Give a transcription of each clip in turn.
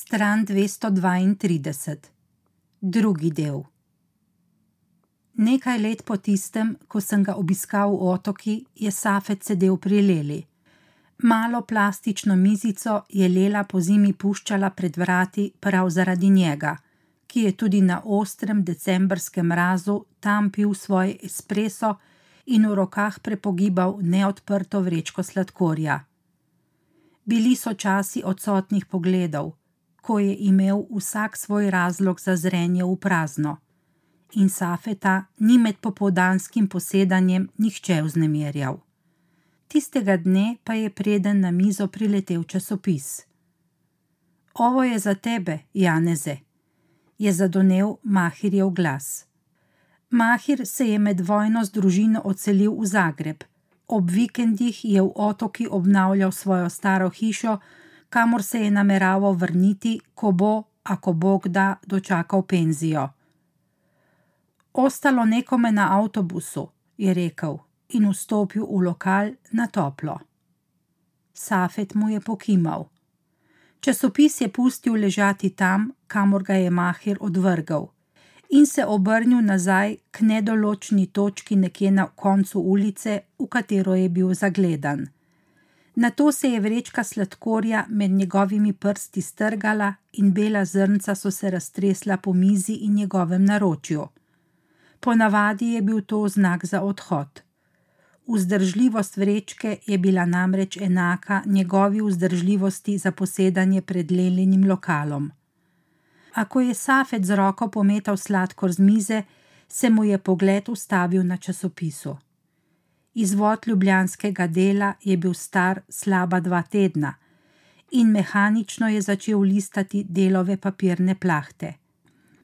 Stran 232, drugi del. Nekaj let po tistem, ko sem ga obiskal v otoki, je Safet sedel pri Leli. Malo plastično mizico je Lela po zimi puščala pred vrati prav zaradi njega, ki je tudi na ostrem decembrskem mrazu tam pil svoj espresso in v rokah prepogibal neodprto vrečko sladkorja. Bili so časi odsotnih pogledov, ko je imel vsak svoj razlog za zrenje v prazno, in Safeta ni med popoldanskim posedanjem nihče vznemirjal. Tistega dne pa je preden na mizo priletel časopis. Ovo je za tebe, Janeze, je zadonev Mahirjev glas. Mahir se je med vojno z družino odselil v Zagreb. Ob vikendih je v otoki obnavljal svojo staro hišo, kamor se je nameraval vrniti, ko bo, ako Bog da, dočakal penzijo. Ostalo nekome na avtobusu, je rekel in vstopil v lokal na toplo. Safet mu je pokimal. Časopis je pustil ležati tam, kamor ga je Mahir odvrgal in se obrnil nazaj k nedoločni točki nekje na koncu ulice, v katero je bil zagledan. Nato se je vrečka sladkorja med njegovimi prsti strgala in bela zrnca so se raztresla po mizi in njegovem naročju. Ponavadi je bil to znak za odhod. Vzdržljivost vrečke je bila namreč enaka njegovi vzdržljivosti za posedanje pred lelinim lokalom a ko je Safet z roko pometal sladkor z mize, se mu je pogled ustavil na časopisu. Izvod ljubljanskega dela je bil star slaba dva tedna in mehanično je začel listati delove papirne plahte.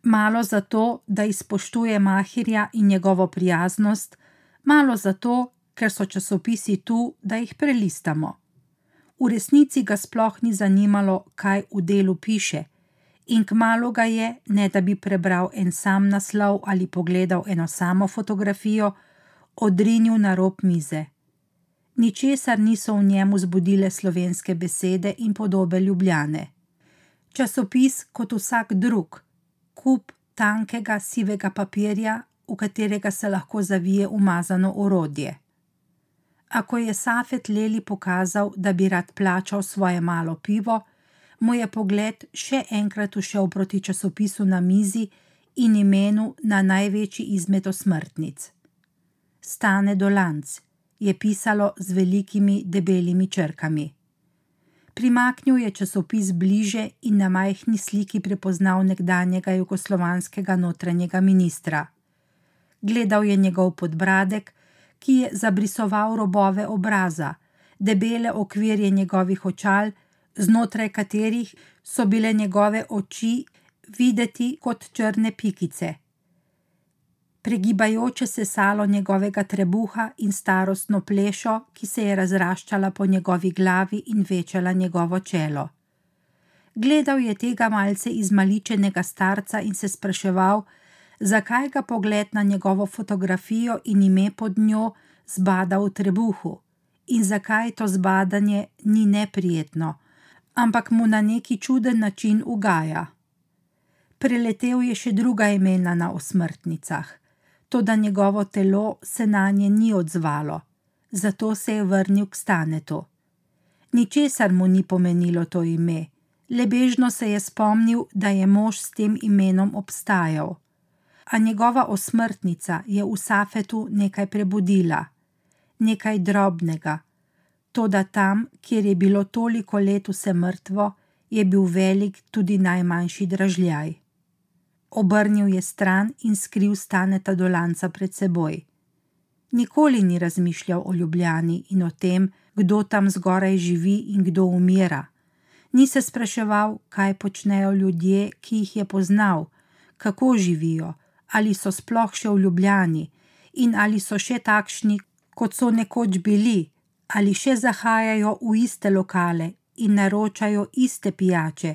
Malo zato, da izpoštuje Mahirja in njegovo prijaznost, malo zato, ker so časopisi tu, da jih prelistamo. V resnici ga sploh ni zanimalo, kaj v delu piše in kmalo ga je, ne da bi prebral en sam naslov ali pogledal eno samo fotografijo, odrinil na rob mize. Ničesar niso v njemu zbudile slovenske besede in podobe ljubljane. Časopis kot vsak drug, kup tankega sivega papirja, v katerega se lahko zavije umazano orodje. Ako je Safet Leli pokazal, da bi rad plačal svoje malo pivo, mu je pogled še enkrat ušel proti časopisu na mizi in imenu na največji izmed osmrtnic. Stane dolanc je pisalo z velikimi debelimi črkami. Primaknil je časopis bliže in na majhni sliki prepoznal nekdanjega jugoslovanskega notranjega ministra. Gledal je njegov podbradek, ki je zabrisoval robove obraza, debele okvirje njegovih očal znotraj katerih so bile njegove oči videti kot črne pikice. Pregibajoče se salo njegovega trebuha in starostno plešo, ki se je razraščala po njegovi glavi in večala njegovo čelo. Gledal je tega malce izmaličenega starca in se spraševal, zakaj ga pogled na njegovo fotografijo in ime pod njo zbada v trebuhu in zakaj to zbadanje ni neprijetno ampak mu na neki čuden način ugaja. Preletel je še druga imena na osmrtnicah, toda njegovo telo se na nje ni odzvalo, zato se je vrnil k stanetu. Ničesar mu ni pomenilo to ime, le bežno se je spomnil, da je mož s tem imenom obstajal. A njegova osmrtnica je v Safetu nekaj prebudila, nekaj drobnega, Toda tam, kjer je bilo toliko let vse mrtvo, je bil velik tudi najmanjši dražljaj. Obrnil je stran in skril staneta dolanca pred seboj. Nikoli ni razmišljal o Ljubljani in o tem, kdo tam zgoraj živi in kdo umira. Ni se spraševal, kaj počnejo ljudje, ki jih je poznal, kako živijo, ali so sploh še v Ljubljani in ali so še takšni, kot so nekoč bili ali še zahajajo v iste lokale in naročajo iste pijače,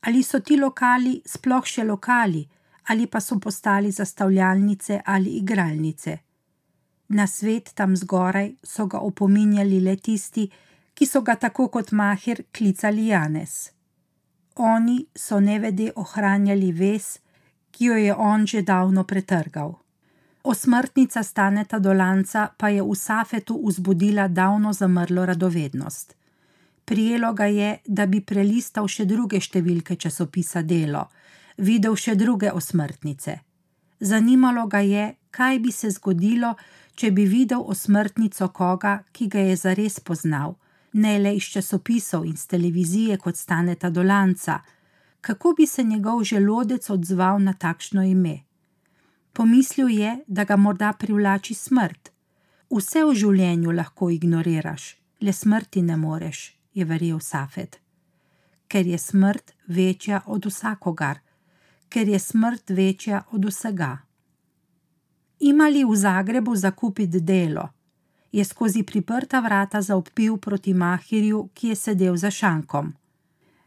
ali so ti lokali sploh še lokali, ali pa so postali zastavljalnice ali igralnice. Na svet tam zgoraj so ga opominjali le tisti, ki so ga tako kot Mahir klicali Janes. oni so nevede ohranjali vez, ki jo je on že davno pretrgal. Osmrtnica staneta Dolanca pa je v Safetu vzbudila davno zamrlo radovednost. Prijelo ga je, da bi prelistal še druge številke časopisa Delo, videl še druge osmrtnice. Zanimalo ga je, kaj bi se zgodilo, če bi videl osmrtnico koga, ki ga je zares poznal, ne le iz časopisov in z televizije kot staneta Dolanca, kako bi se njegov želodec odzval na takšno ime. Pomislil je, da ga morda privlači smrt. Vse v življenju lahko ignoriraš, le smrti ne moreš, je verjel Safet. Ker je smrt večja od vsakogar, ker je smrt večja od vsega. Imali v Zagrebu zakupiti delo, je skozi priprta vrata zaupil proti Mahirju, ki je sedel za šankom.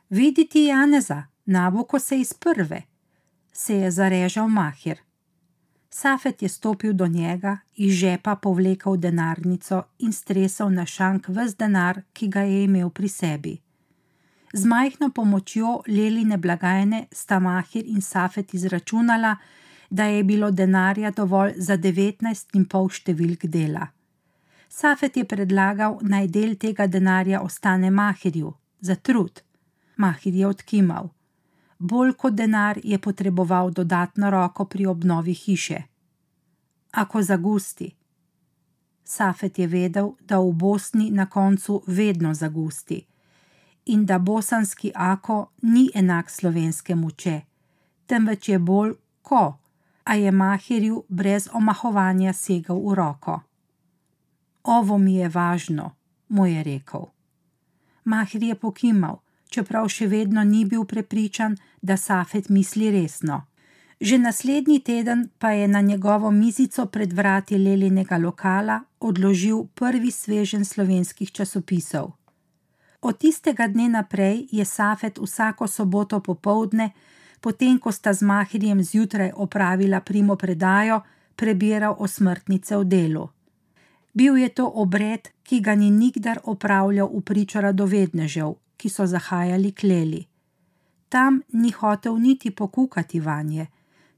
Videti Janeza, naboko se iz prve, se je zarežal Mahir. Safet je stopil do njega, iz žepa povlekel denarnico in stresel na šank vse denar, ki ga je imel pri sebi. Z majhno pomočjo Leline blagajne sta Mahir in Safet izračunala, da je bilo denarja dovolj za 19,5 številk dela. Safet je predlagal, naj del tega denarja ostane Mahirju, za trud. Mahir je odkimal. Bolj kot denar je potreboval dodatno roko pri obnovi hiše. Ako zagusti. Safet je vedel, da v Bosni na koncu vedno zagusti in da bosanski ako ni enak slovenskemu če, temveč je bolj ko, a je Mahirju brez omahovanja segal v roko. Ovo mi je važno, mu je rekel. Mahir je pokimal, čeprav še vedno ni bil prepričan, da Safet misli resno. Že naslednji teden pa je na njegovo mizico pred vrati Lelinega lokala odložil prvi svežen slovenskih časopisov. Od tistega dne naprej je Safet vsako soboto popovdne, potem ko sta z Mahirjem zjutraj opravila primo predajo, prebiral osmrtnice v delu. Bil je to obred, ki ga ni nikdar opravljal v pričo radovednežev, ki so zahajali kleli. Tam ni hotel niti pokukati vanje,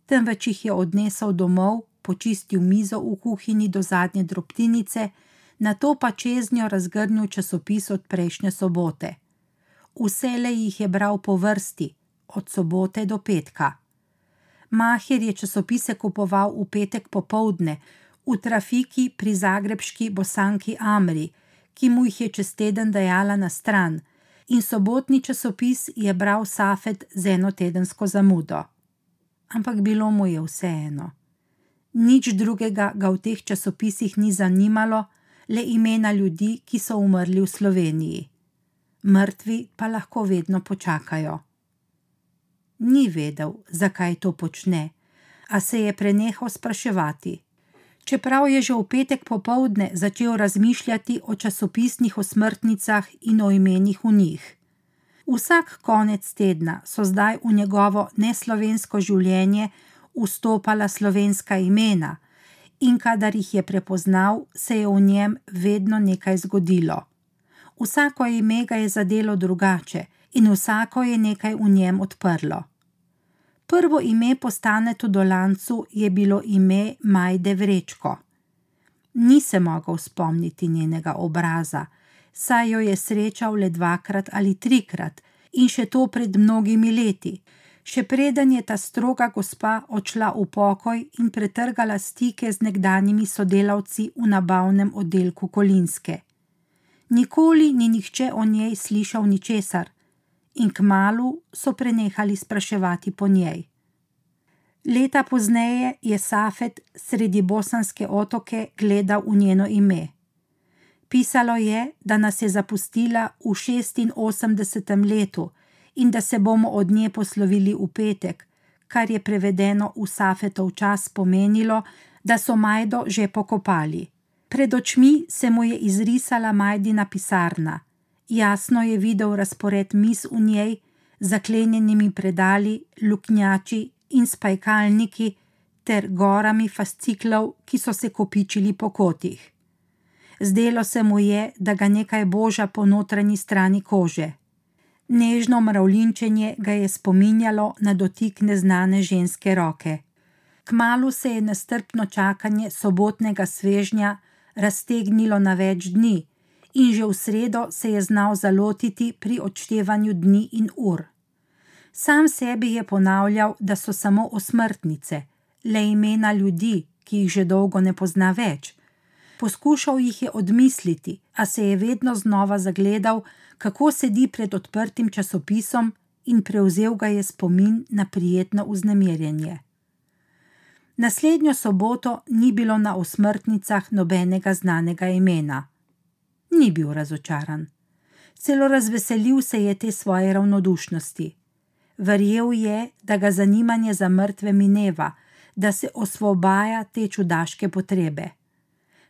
temveč jih je odnesel domov, počistil mizo v kuhinji do zadnje drobtinice, na to pa čez njo razgrnil časopis od prejšnje sobote. Vsele jih je bral po vrsti, od sobote do petka. Maher je časopise kupoval v petek popovdne, v trafiki pri zagrebški bosanki Amri, ki mu jih je čez teden dajala na stran, in sobotni časopis je bral Safet z enotedensko zamudo. Ampak bilo mu je vseeno. Nič drugega ga v teh časopisih ni zanimalo, le imena ljudi, ki so umrli v Sloveniji. Mrtvi pa lahko vedno počakajo. Ni vedel, zakaj to počne, a se je prenehal spraševati čeprav je že v petek popovdne začel razmišljati o časopisnih osmrtnicah in o imenih v njih. Vsak konec tedna so zdaj v njegovo neslovensko življenje vstopala slovenska imena, in kadar jih je prepoznal, se je v njem vedno nekaj zgodilo. Vsako ime ga je zadelo drugače, in vsako je nekaj v njem odprlo. Prvo ime po stanetu Dolancu je bilo ime Majde Vrečko. Ni se mogel spomniti njenega obraza, saj jo je srečal le dvakrat ali trikrat in še to pred mnogimi leti, še preden je ta stroga gospa odšla v pokoj in pretrgala stike z nekdanjimi sodelavci v nabavnem oddelku Kolinske. Nikoli ni nihče o njej slišal ničesar in kmalu so prenehali spraševati po njej. Leta pozneje je Safet sredi bosanske otoke gledal v njeno ime. Pisalo je, da nas je zapustila v 86. letu in da se bomo od nje poslovili v petek, kar je prevedeno v Safetov čas pomenilo, da so Majdo že pokopali. Pred očmi se mu je izrisala Majdina pisarna jasno je videl razpored mis v njej, zaklenjenimi predali, luknjači in spajkalniki ter gorami fasciklov, ki so se kopičili po kotih. Zdelo se mu je, da ga nekaj boža po notranji strani kože. Nežno mravljinčenje ga je spominjalo na dotik neznane ženske roke. Kmalu se je nestrpno čakanje sobotnega svežnja raztegnilo na več dni, in že v sredo se je znal zalotiti pri odštevanju dni in ur. Sam sebi je ponavljal, da so samo osmrtnice, le imena ljudi, ki jih že dolgo ne pozna več. Poskušal jih je odmisliti, a se je vedno znova zagledal, kako sedi pred odprtim časopisom, in prevzel ga je spomin na prijetno vznemirjenje. Naslednjo soboto ni bilo na osmrtnicah nobenega znanega imena. Ni bil razočaran. Celo razveselil se je te svoje ravnodušnosti. Verjel je, da ga zanimanje za mrtve mineva, da se osvobaja te čudaške potrebe.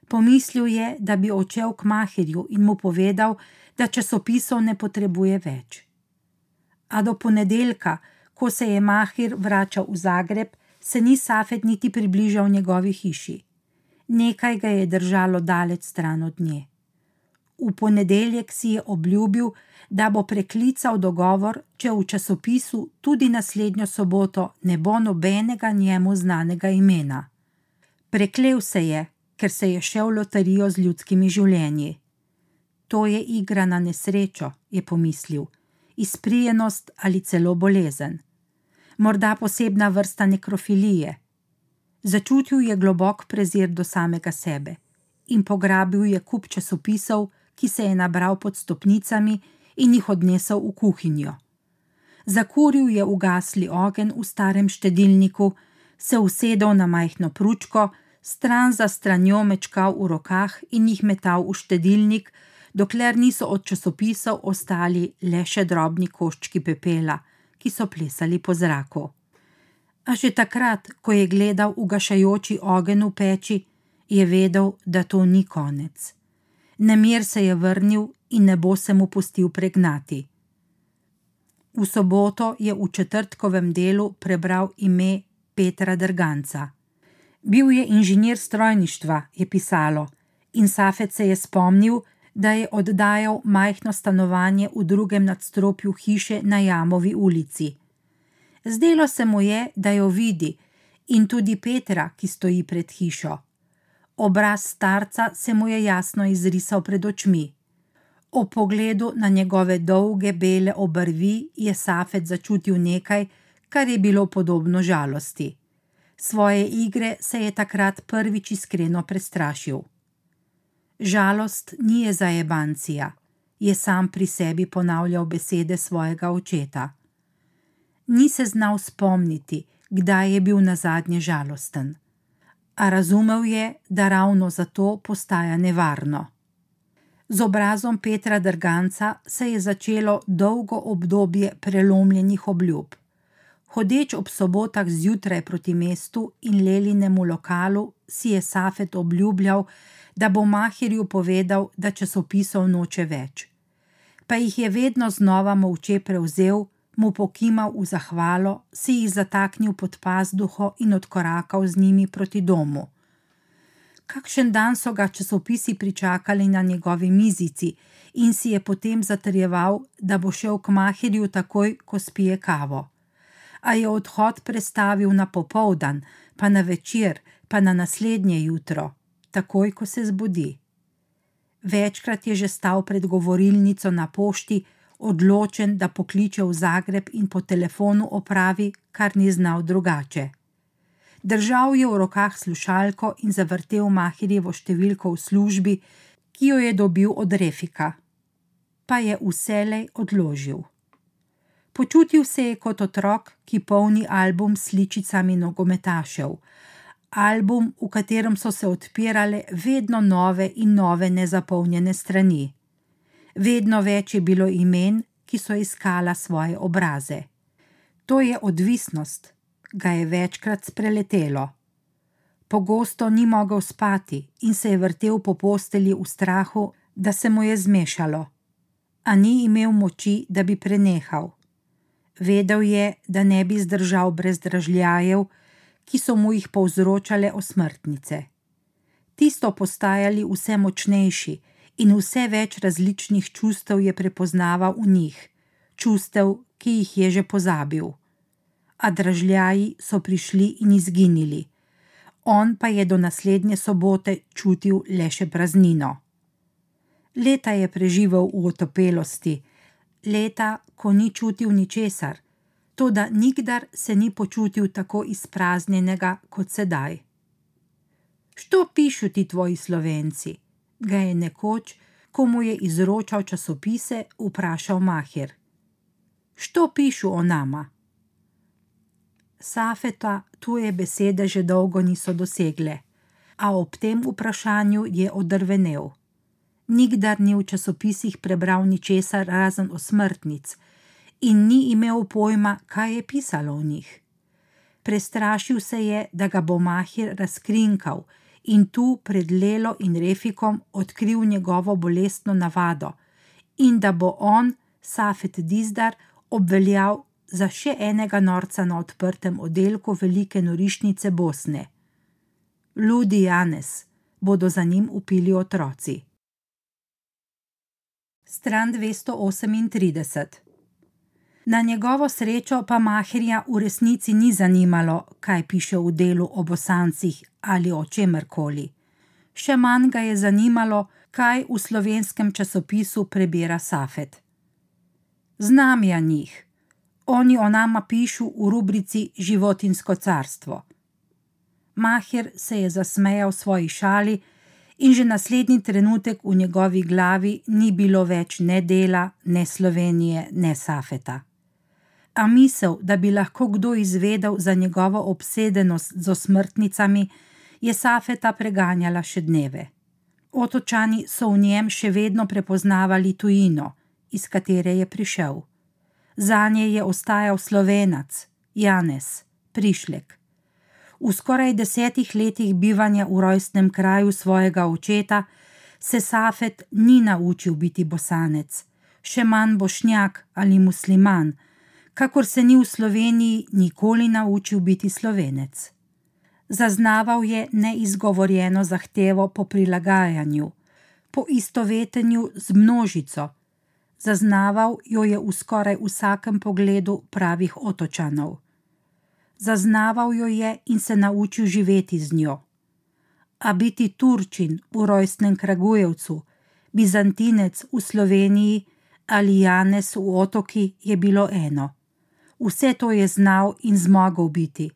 Pomislil je, da bi odšel k Mahirju in mu povedal, da časopisov ne potrebuje več. A do ponedeljka, ko se je Mahir vračal v Zagreb, se ni Safet niti približal njegovi hiši. Nekaj ga je držalo daleč stran od nje. V ponedeljek si je obljubil, da bo preklical dogovor, če v časopisu tudi naslednjo soboto ne bo nobenega njemu znanega imena. Preklev se je, ker se je šel loterijo z ljudskimi življenji. To je igra na nesrečo, je pomislil, izprijenost ali celo bolezen morda posebna vrsta nekrofilije. Začutil je globok prezir do samega sebe in pograbil je kup časopisov, ki se je nabral pod stopnicami in jih odnesel v kuhinjo. Zakuril je ugasli ogen v starem štedilniku, se usedel na majhno pručko, stran za stranjo mečkal v rokah in jih metal v štedilnik, dokler niso od časopisov ostali le še drobni koščki pepela ki so plesali po zraku. A že takrat, ko je gledal ugašajoči ogenj v peči, je vedel, da to ni konec. Nemir se je vrnil in ne bo se mu pustil pregnati. V soboto je v četrtkovem delu prebral ime Petra Drganca. Bil je inženir strojništva, je pisalo, in Safet se je spomnil, da je oddajal majhno stanovanje v drugem nadstropju hiše na Jamovi ulici. Zdelo se mu je, da jo vidi, in tudi Petra, ki stoji pred hišo. Obraz starca se mu je jasno izrisal pred očmi. O pogledu na njegove dolge bele obrvi je Safet začutil nekaj, kar je bilo podobno žalosti. Svoje igre se je takrat prvič iskreno prestrašil. Žalost ni zajebancija, je sam pri sebi ponavljal besede svojega očeta. Ni se znal spomniti, kdaj je bil na zadnje žalosten, a razumel je, da ravno zato postaja nevarno. Z obrazom Petra Drganca se je začelo dolgo obdobje prelomljenih obljub. Hodeč ob sobotah zjutraj proti mestu in lelinemu lokalu, si je Safet obljubljal, da bo Mahirju povedal, da časopisov noče več. Pa jih je vedno znova molče prevzel, mu pokimal v zahvalo, si jih zataknil pod pazduho in odkorakal z njimi proti domu. Kakšen dan so ga časopisi pričakali na njegovi mizici in si je potem zatrjeval, da bo šel k Mahirju takoj, ko spije kavo. A je odhod prestavil na popoldan, pa na večer, pa na naslednje jutro takoj, ko se zbudi. Večkrat je že stal pred govorilnico na pošti, odločen, da pokliče v Zagreb in po telefonu opravi, kar ni znal drugače. Držal je v rokah slušalko in zavrtel Mahirjevo številko v službi, ki jo je dobil od Refika. Pa je vselej odložil. Počutil se je kot otrok, ki polni album s sličicami nogometašev, album, v katerem so se odpirale vedno nove in nove nezapolnjene strani. Vedno več je bilo imen, ki so iskala svoje obraze. To je odvisnost, ga je večkrat spreletelo. Pogosto ni mogel spati in se je vrtel po posteli v strahu, da se mu je zmešalo, a ni imel moči, da bi prenehal. Vedel je, da ne bi zdržal brez dražljajev, ki so mu jih povzročale osmrtnice. Ti so postajali vse močnejši in vse več različnih čustev je prepoznaval v njih, čustev, ki jih je že pozabil. A dražljaji so prišli in izginili, on pa je do naslednje sobote čutil le še praznino. Leta je preživel v otopelosti, leta, ko ni čutil ničesar, toda nikdar se ni počutil tako izpraznjenega kot sedaj. Što pišu ti tvoji slovenci? ga je nekoč, ko mu je izročal časopise, vprašal Mahir. Što pišu o nama? Safeta tuje besede že dolgo niso dosegle, a ob tem vprašanju je odrvenel. Nikdar ni v časopisih prebral ničesar razen osmrtnic in ni imel pojma, kaj je pisalo v njih. Prestrašil se je, da ga bo Mahir razkrinkal in tu pred Lelo in Refikom odkril njegovo bolestno navado, in da bo on, Safet Dizdar, obveljal za še enega norca na odprtem oddelku velike norišnice Bosne. Ludi Janes bodo za njim upili otroci. Stran 238. Na njegovo srečo pa Mahirja v resnici ni zanimalo, kaj piše v delu o bosancih ali o čemerkoli. Še manj ga je zanimalo, kaj v slovenskem časopisu prebira Safet. Znam ja njih. Oni o nama pišu v rubrici Životinsko carstvo. Mahir se je zasmejal svoji šali in že naslednji trenutek v njegovi glavi ni bilo več ne dela, ne Slovenije, ne Safeta a misel, da bi lahko kdo izvedel za njegovo obsedenost z osmrtnicami, je Safeta preganjala še dneve. Otočani so v njem še vedno prepoznavali tujino, iz katere je prišel. Za nje je ostajal slovenac, Janez, prišlek. V skoraj desetih letih bivanja v rojstnem kraju svojega očeta se Safet ni naučil biti bosanec, še manj bošnjak ali musliman, kakor se ni v Sloveniji nikoli naučil biti slovenec. Zaznaval je neizgovorjeno zahtevo po prilagajanju, po istovetenju z množico, zaznaval jo je v skoraj vsakem pogledu pravih otočanov. Zaznaval jo je in se naučil živeti z njo. A biti Turčin v rojstnem Kragujevcu, Bizantinec v Sloveniji ali Janes v otoki je bilo eno vse to je znal in zmogel biti.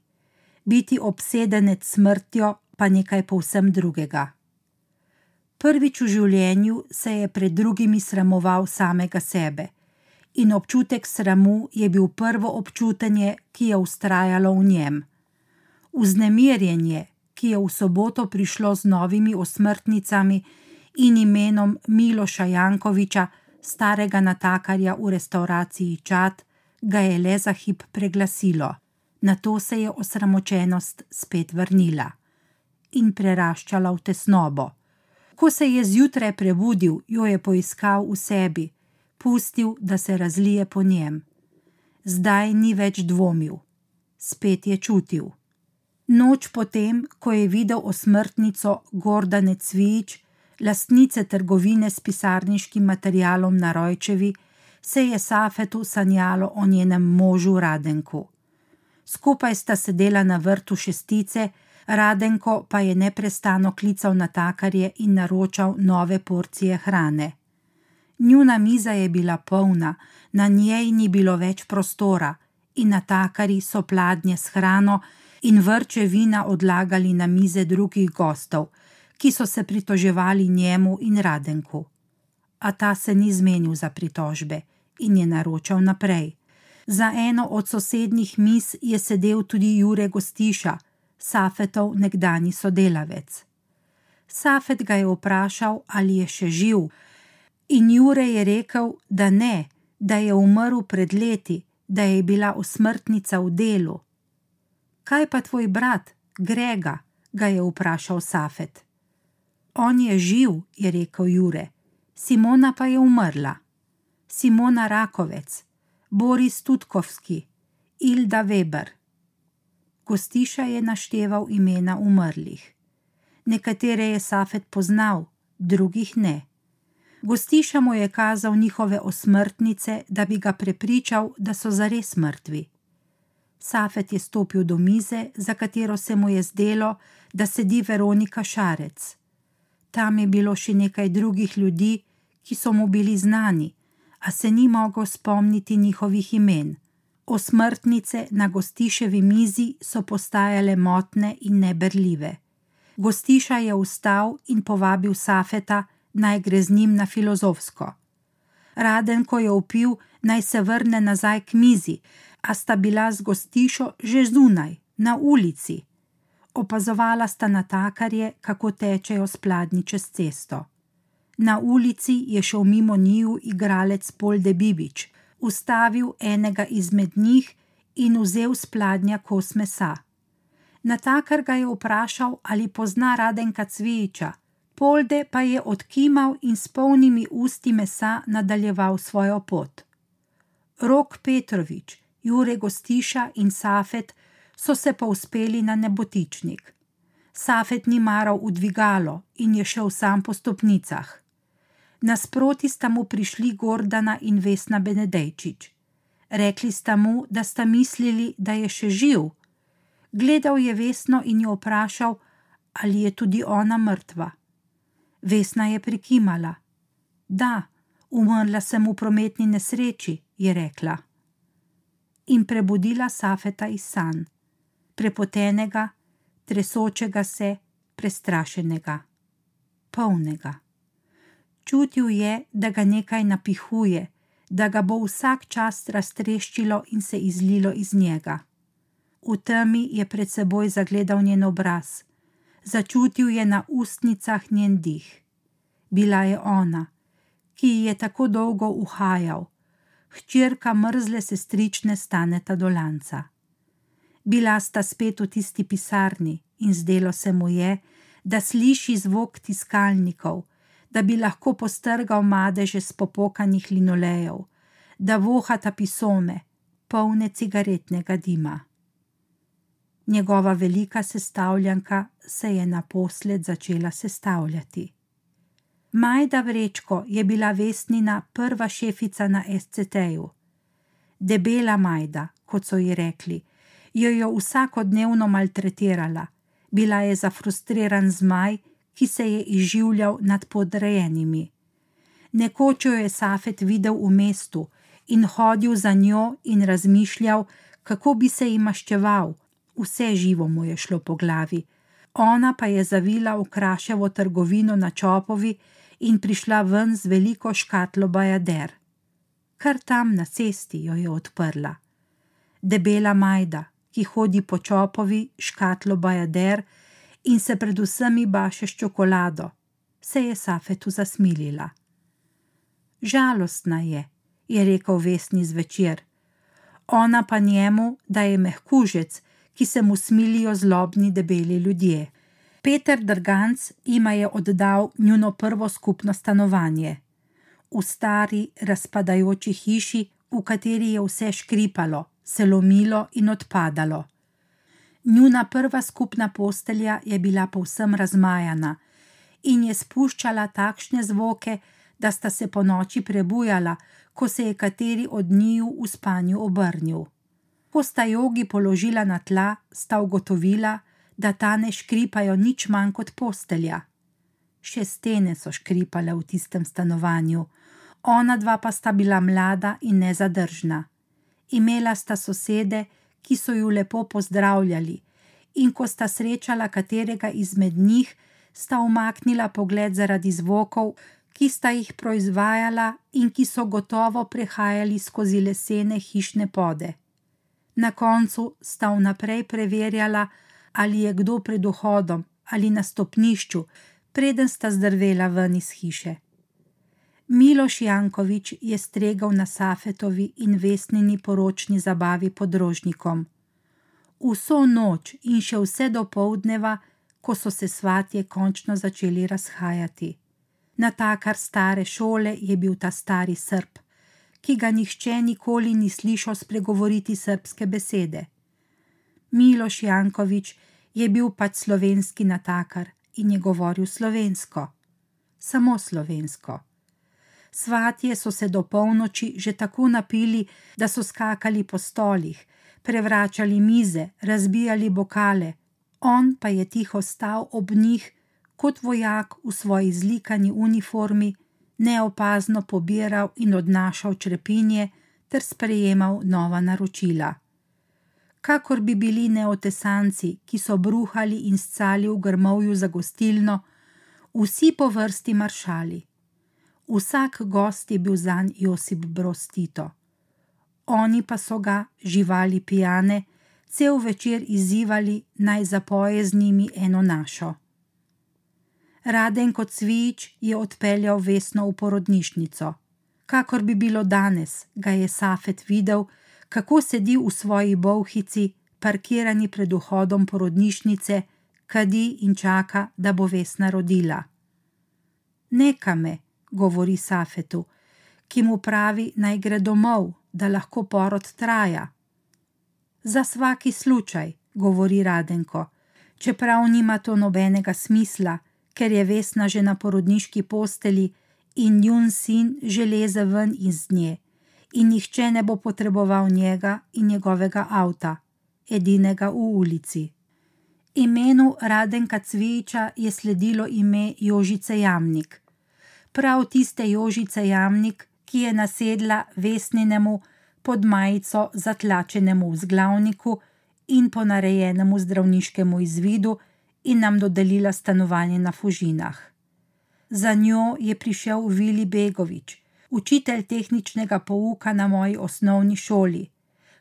Biti obsedenec smrtjo pa nekaj povsem drugega. Prvič v življenju se je pred drugimi sramoval samega sebe, in občutek sramu je bil prvo občutenje, ki je ustrajalo v njem. Vznemirjenje, ki je v soboto prišlo z novimi osmrtnicami in imenom Miloša Jankoviča, starega natakarja v restauraciji Čat, ga je le za hip preglasilo, na to se je osramočenost spet vrnila in preraščala v tesnobo. Ko se je zjutraj prebudil, jo je poiskal v sebi, pustil, da se razlije po njem. Zdaj ni več dvomil, spet je čutil. Noč potem, ko je videl osmrtnico Gordane Cvič, lastnice trgovine s pisarniškim materialom na Rojčevi, se je Safetu sanjalo o njenem možu Radenku. Skupaj sta sedela na vrtu šestice, Radenko pa je neprestano klical natakarje in naročal nove porcije hrane. Njuna miza je bila polna, na njej ni bilo več prostora, in natakari so pladnje s hrano in vrče vina odlagali na mize drugih gostov, ki so se pritoževali njemu in Radenku. A ta se ni zmenil za pritožbe in je naročal naprej. Za eno od sosednjih mis je sedel tudi Jure Gostiša, Safetov nekdani sodelavec. Safet ga je vprašal, ali je še živ, in Jure je rekel, da ne, da je umrl pred leti, da je bila usmrtnica v delu. Kaj pa tvoj brat, Grega? ga je vprašal Safet. On je živ, je rekel Jure, Simona pa je umrla. Simona Rakovec, Boris Tutkovski, Ilda Weber. Kostiša je našteval imena umrlih. Nekatere je Safet poznal, drugih ne. Gostiša mu je kazal njihove osmrtnice, da bi ga prepričal, da so zares mrtvi. Safet je stopil do mize, za katero se mu je zdelo, da sedi Veronika Šarec. Tam je bilo še nekaj drugih ljudi, ki so mu bili znani, a se ni mogel spomniti njihovih imen. Osmrtnice na gostiševi mizi so postajale motne in neberljive. Gostiša je vstal in povabil Safeta, naj gre z njim na filozofsko. Raden, ko je upil, naj se vrne nazaj k mizi, a sta bila z gostišo že zunaj, na ulici. Opazovala sta natakarje, kako tečejo spladni čez cesto. Na ulici je šel mimo njiju igralec Polde Bibič, ustavil enega izmed njih in vzel spladnja kos mesa. Natakar ga je vprašal, ali pozna Radenka Cvijiča, Polde pa je odkimal in s polnimi usti mesa nadaljeval svojo pot. Rok Petrovič, Jure Gostiša in Safet so se pa uspeli na nebotičnik. Safet ni maral v dvigalo in je šel sam po stopnicah. Nasproti sta mu prišli Gordana in Vesna Benedejčič. Rekli sta mu, da sta mislili, da je še živ. Gledal je Vesno in jo vprašal, ali je tudi ona mrtva. Vesna je prikimala. Da, umrla sem v prometni nesreči, je rekla. In prebudila Safeta iz san, prepotenega, tresočega se, prestrašenega, polnega. Čutil je, da ga nekaj napihuje, da ga bo vsak čas raztreščilo in se izlilo iz njega. V temi je pred seboj zagledal njen obraz, začutil je na ustnicah njen dih. Bila je ona, ki ji je tako dolgo uhajal, hčerka mrzle sestrične staneta dolanca. Bila sta spet v tisti pisarni in zdelo se mu je, da sliši zvok tiskalnikov, da bi lahko postrgal madeže z popokanih linolejev, da vohata pisome, polne cigaretnega dima. Njegova velika sestavljanka se je naposled začela sestavljati. Majda Vrečko je bila Vesnina prva šefica na SCT-ju. Debela Majda, kot so ji rekli, jo je vsakodnevno maltretirala, bila je zafrustriran zmaj, ki se je izživljal nad podrejenimi. Nekoč jo je Safet videl v mestu in hodil za njo in razmišljal, kako bi se ji maščeval, vse živo mu je šlo po glavi. Ona pa je zavila v kraševo trgovino na čopovi in prišla ven z veliko škatlo bajader. Kar tam na cesti jo je odprla. Debela majda, ki hodi po čopovi, škatlo bajader in se predvsem baše s čokolado, se je Safetu zasmilila. Žalostna je, je rekel vesni zvečer, ona pa njemu, da je mehkužec, ki se mu smilijo zlobni debeli ljudje. Peter Drganc jima je oddal njuno prvo skupno stanovanje. V stari, razpadajoči hiši, v kateri je vse škripalo, se lomilo in odpadalo. Njuna prva skupna postelja je bila povsem razmajana in je spuščala takšne zvoke, da sta se po noči prebujala, ko se je kateri od njiju v spanju obrnil. Ko sta jogi položila na tla, sta ugotovila, da ta ne škripajo nič manj kot postelja. Še stene so škripale v tistem stanovanju, ona dva pa sta bila mlada in nezadržna. Imela sta sosede, ki so ju lepo pozdravljali, in ko sta srečala katerega izmed njih, sta umaknila pogled zaradi zvokov, ki sta jih proizvajala in ki so gotovo prehajali skozi lesene hišne pode. Na koncu sta vnaprej preverjala, ali je kdo pred vhodom ali na stopnišču, preden sta zdrvela ven iz hiše. Miloš Jankovič je stregal na Safetovi in vesnini poročni zabavi pod rožnikom. Vso noč in še vse do povdneva, ko so se svatje končno začeli razhajati. Na takar stare šole je bil ta stari srb, ki ga nihče nikoli ni slišal spregovoriti srpske besede. Miloš Jankovič je bil pač slovenski natakar in je govoril slovensko, samo slovensko. Svatje so se do polnoči že tako napili, da so skakali po stolih, prevračali mize, razbijali bokale, on pa je tiho stal ob njih, kot vojak v svoji zlikani uniformi, neopazno pobiral in odnašal črepinje ter sprejemal nova naročila. Kakor bi bili neotesanci, ki so bruhali in scali v grmovju za gostilno, vsi po vrsti maršali. Vsak gost je bil zanj Josip Broz Tito. Oni pa so ga, živali pijane, cel večer izzivali naj zapoje z njimi eno našo. Raden kot cvič je odpeljal vesno v porodnišnico. Kakor bi bilo danes, ga je Safet videl, kako sedi v svoji bolhici, parkirani pred vhodom porodnišnice, kadi in čaka, da bo vesna rodila. Neka me, govori Safetu, ki mu pravi, naj gre domov, da lahko porod traja. Za vsaki slučaj, govori Radenko, čeprav nima to nobenega smisla, ker je Vesna že na porodniški posteli in njun sin že leze ven iz nje, in nihče ne bo potreboval njega in njegovega avta, edinega v ulici. Imenu Radenka Cviča je sledilo ime Jožice Jamnik, prav tiste Jožice Jamnik, ki je nasedla Vesninemu pod majico zatlačenemu v zglavniku in ponarejenemu zdravniškemu izvidu, in nam dodelila stanovanje na Fužinah. Za njo je prišel Vili Begovič, učitelj tehničnega pouka na moji osnovni šoli,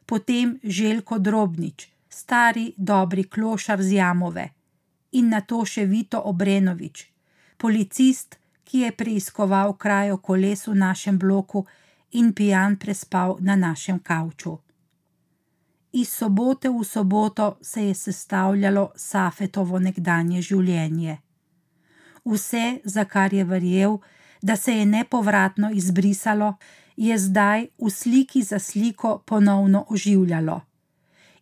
potem Željko Drobnič, stari dobri klošar z Jamove, in na to še Vito Obrenovič, policist, ki je preiskoval krajo koles v našem bloku in pijan prespal na našem kavču iz sobote v soboto se je sestavljalo Safetovo nekdanje življenje. Vse, za kar je verjel, da se je nepovratno izbrisalo, je zdaj v sliki za sliko ponovno oživljalo.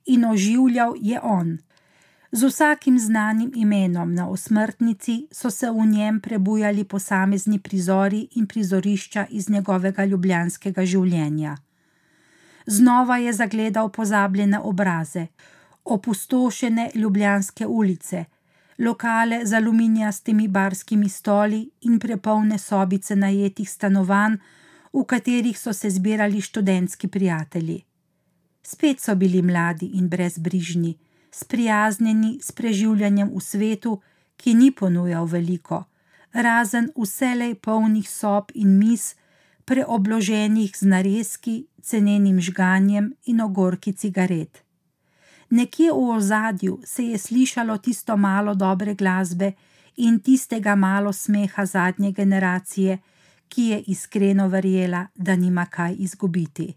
In oživljal je on. Z vsakim znanim imenom na osmrtnici so se v njem prebujali posamezni prizori in prizorišča iz njegovega ljubljanskega življenja znova je zagledal pozabljene obraze, opustošene ljubljanske ulice, lokale z aluminijastimi barskimi stoli in prepolne sobice najetih stanovanj, v katerih so se zbirali študentski prijatelji. Spet so bili mladi in brezbrižni, sprijaznjeni s preživljanjem v svetu, ki ni ponujal veliko, razen vselej polnih sob in mis, preobloženih z narezki, cenenim žganjem in ogorki cigaret. Nekje v ozadju se je slišalo tisto malo dobre glasbe in tistega malo smeha zadnje generacije, ki je iskreno verjela, da nima kaj izgubiti.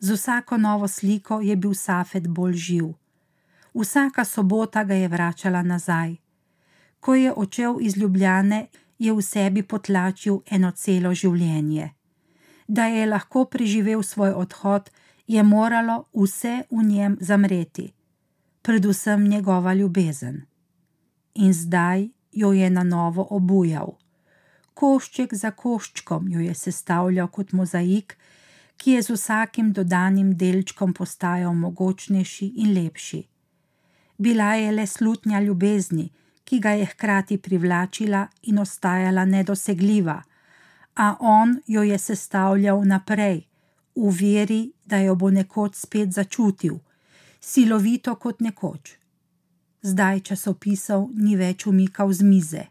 Z vsako novo sliko je bil Safet bolj živ. Vsaka sobota ga je vračala nazaj. Ko je odšel iz Ljubljane, je v sebi potlačil eno celo življenje. Da je lahko preživel svoj odhod, je moralo vse v njem zamreti, predvsem njegova ljubezen. In zdaj jo je na novo obujal. Košček za koščkom jo je sestavljal kot mozaik, ki je z vsakim dodanim delčkom postajal mogočnejši in lepši. Bila je le slutnja ljubezni, ki ga je hkrati privlačila in ostajala nedosegljiva, a on jo je sestavljal naprej, v veri, da jo bo nekoč spet začutil, silovito kot nekoč. Zdaj časopisov ni več umikal z mize.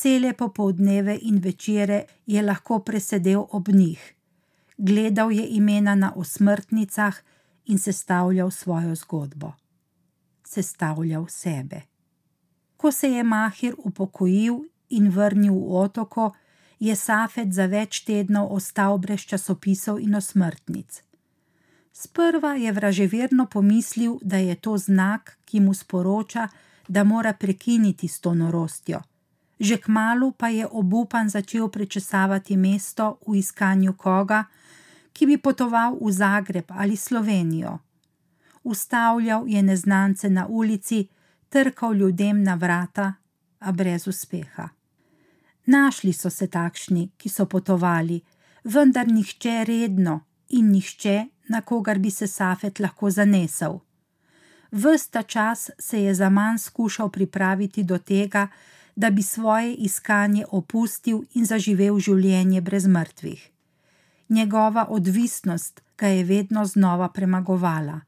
Cele popoldneve in večere je lahko presedel ob njih, gledal je imena na osmrtnicah in sestavljal svojo zgodbo. Sestavljal sebe. Ko se je Mahir upokojil in vrnil v otoko, je Safet za več tednov ostal brez časopisov in osmrtnic. Sprva je vraževerno pomislil, da je to znak, ki mu sporoča, da mora prekiniti s to norostjo. Že k malu pa je obupan začel prečesavati mesto v iskanju koga, ki bi potoval v Zagreb ali Slovenijo. Ustavljal je neznance na ulici, trkal ljudem na vrata, a brez uspeha. Našli so se takšni, ki so potovali, vendar nihče redno in nihče, na kogar bi se Safet lahko zanesel. Vsta čas se je za manj skušal pripraviti do tega, da bi svoje iskanje opustil in zaživel življenje brez mrtvih. Njegova odvisnost ga je vedno znova premagovala.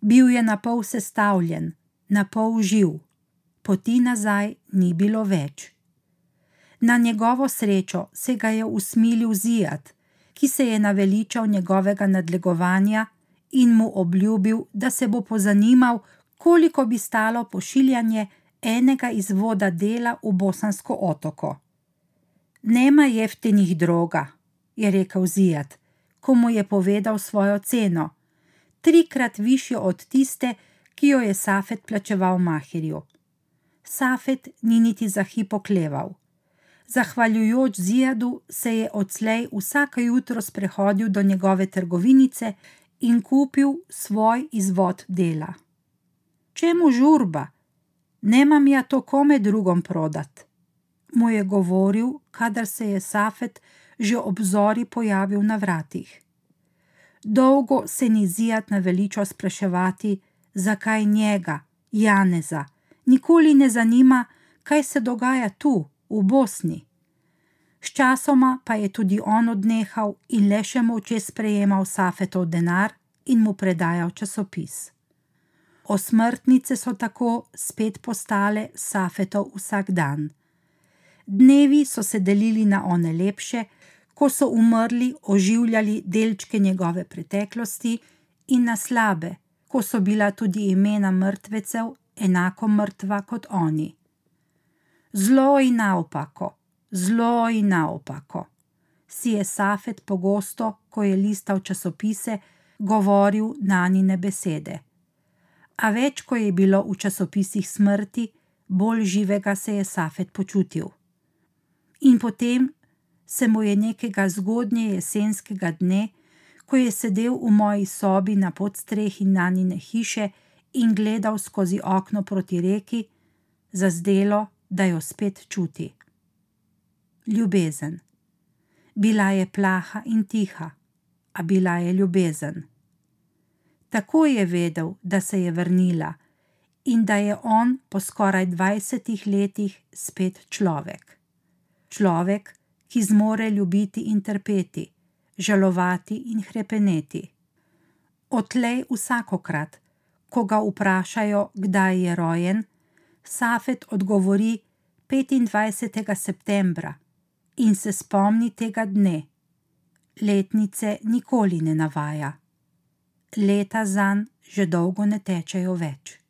Bil je na pol sestavljen, na pol živ, poti nazaj ni bilo več. Na njegovo srečo se ga je usmilil Zijat, ki se je naveličal njegovega nadlegovanja in mu obljubil, da se bo pozanimal, koliko bi stalo pošiljanje enega izvoda dela v Bosansko otoko. Nema jeftinih droga, je rekel Zijat, ko mu je povedal svojo ceno, trikrat višjo od tiste, ki jo je Safet plačeval Mahirju. Safet ni niti za hip okleval. Zahvaljujoč Zijadu se je odslej vsake jutro sprehodil do njegove trgovinice in kupil svoj izvod dela. Čemu žurba? Nemam ja to kome drugom prodat, mu je govoril, kadar se je Safet že ob zori pojavil na vratih. Dolgo se ni Zijad naveličal spraševati, zakaj njega, Janeza, nikoli ne zanima, kaj se dogaja tu, v Bosni. Sčasoma pa je tudi on odnehal in le še moče sprejemal Safetov denar in mu predajal časopis. Osmrtnice so tako spet postale Safetov vsak dan. Dnevi so se delili na one lepše, ko so umrli, oživljali delčke njegove preteklosti, in na slabe, ko so bila tudi imena mrtvecev enako mrtva kot oni. Zlo in naopako, zlo in naopako, si je Safet pogosto, ko je listal časopise, govoril na njine besede. A več, ko je bilo v časopisih smrti, bolj živega se je Safet počutil. In potem se mu je nekega zgodnje jesenskega dne, ko je sedel v moji sobi na podstrehi nanine hiše in gledal skozi okno proti reki, zazdelo, da jo spet čuti. Ljubezen. Bila je plaha in tiha, a bila je ljubezen. Tako je vedel, da se je vrnila in da je on po skoraj dvajsetih letih spet človek. Človek, ki zmore ljubiti in trpeti, žalovati in hrepeneti. Odtlej vsakokrat, ko ga vprašajo, kdaj je rojen, Safet odgovori 25. septembra in se spomni tega dne. Letnice nikoli ne navaja. Leta zanj že dolgo ne tečejo več.